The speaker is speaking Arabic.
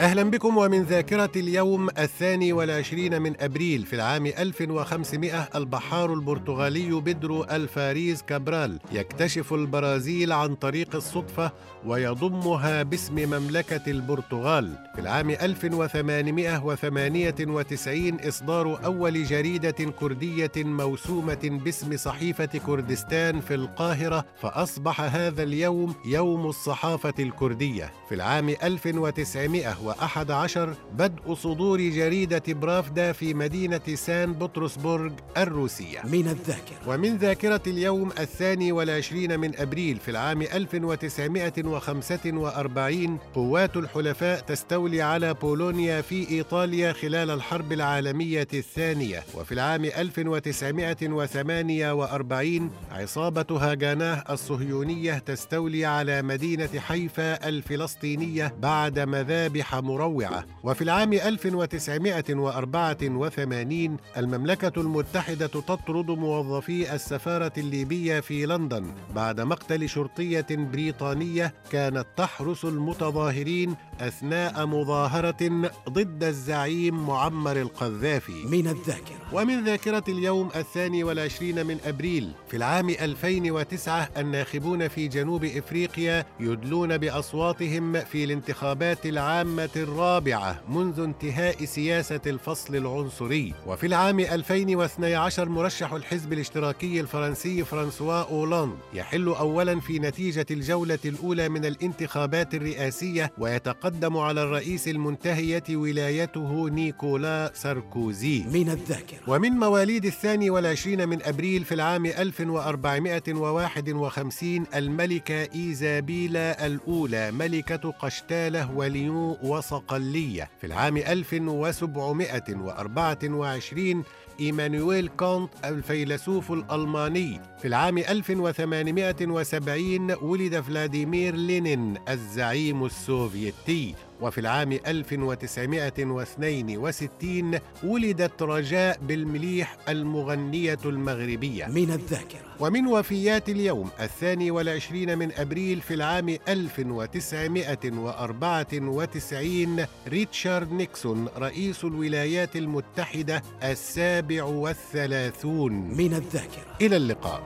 أهلا بكم ومن ذاكرة اليوم الثاني والعشرين من أبريل في العام 1500 البحار البرتغالي بيدرو الفاريز كابرال يكتشف البرازيل عن طريق الصدفة ويضمها باسم مملكة البرتغال. في العام 1898 إصدار أول جريدة كردية موسومة باسم صحيفة كردستان في القاهرة فأصبح هذا اليوم يوم الصحافة الكردية. في العام 1900 وأحد عشر بدء صدور جريدة برافدا في مدينة سان بطرسبورغ الروسية. من الذاكرة. ومن ذاكرة اليوم الثاني والعشرين من أبريل في العام 1945 قوات الحلفاء تستولي على بولونيا في إيطاليا خلال الحرب العالمية الثانية. وفي العام 1948 عصابة هاجاناه الصهيونية تستولي على مدينة حيفا الفلسطينية بعد مذابح مروعة. وفي العام 1984 المملكة المتحدة تطرد موظفي السفارة الليبية في لندن بعد مقتل شرطية بريطانية كانت تحرس المتظاهرين أثناء مظاهرة ضد الزعيم معمر القذافي. من الذاكرة. ومن ذاكرة اليوم الثاني والعشرين من أبريل في العام 2009 الناخبون في جنوب إفريقيا يدلون بأصواتهم في الانتخابات العامة الرابعة منذ انتهاء سياسة الفصل العنصري. وفي العام 2012 مرشح الحزب الاشتراكي الفرنسي فرانسوا أولاند يحل أولا في نتيجة الجولة الأولى من الانتخابات الرئاسية ويتقدم على الرئيس المنتهية ولايته نيكولا ساركوزي. من الذاكرة. ومن مواليد الثاني والعشرين من أبريل في العام 1451 الملكة إيزابيلا الأولى ملكة قشتالة وليون وصقلية. في العام 1724 إيمانويل كانت الفيلسوف الألماني. في العام 1870 ولد فلاديمير لينين الزعيم السوفيتي. وفي العام 1962 ولدت رجاء بالمليح المغنية المغربية. من الذاكرة. ومن وفيات اليوم الثاني والعشرين من أبريل في العام 1994 ريتشارد نيكسون رئيس الولايات المتحدة السابع والثلاثون. من الذاكرة. إلى اللقاء.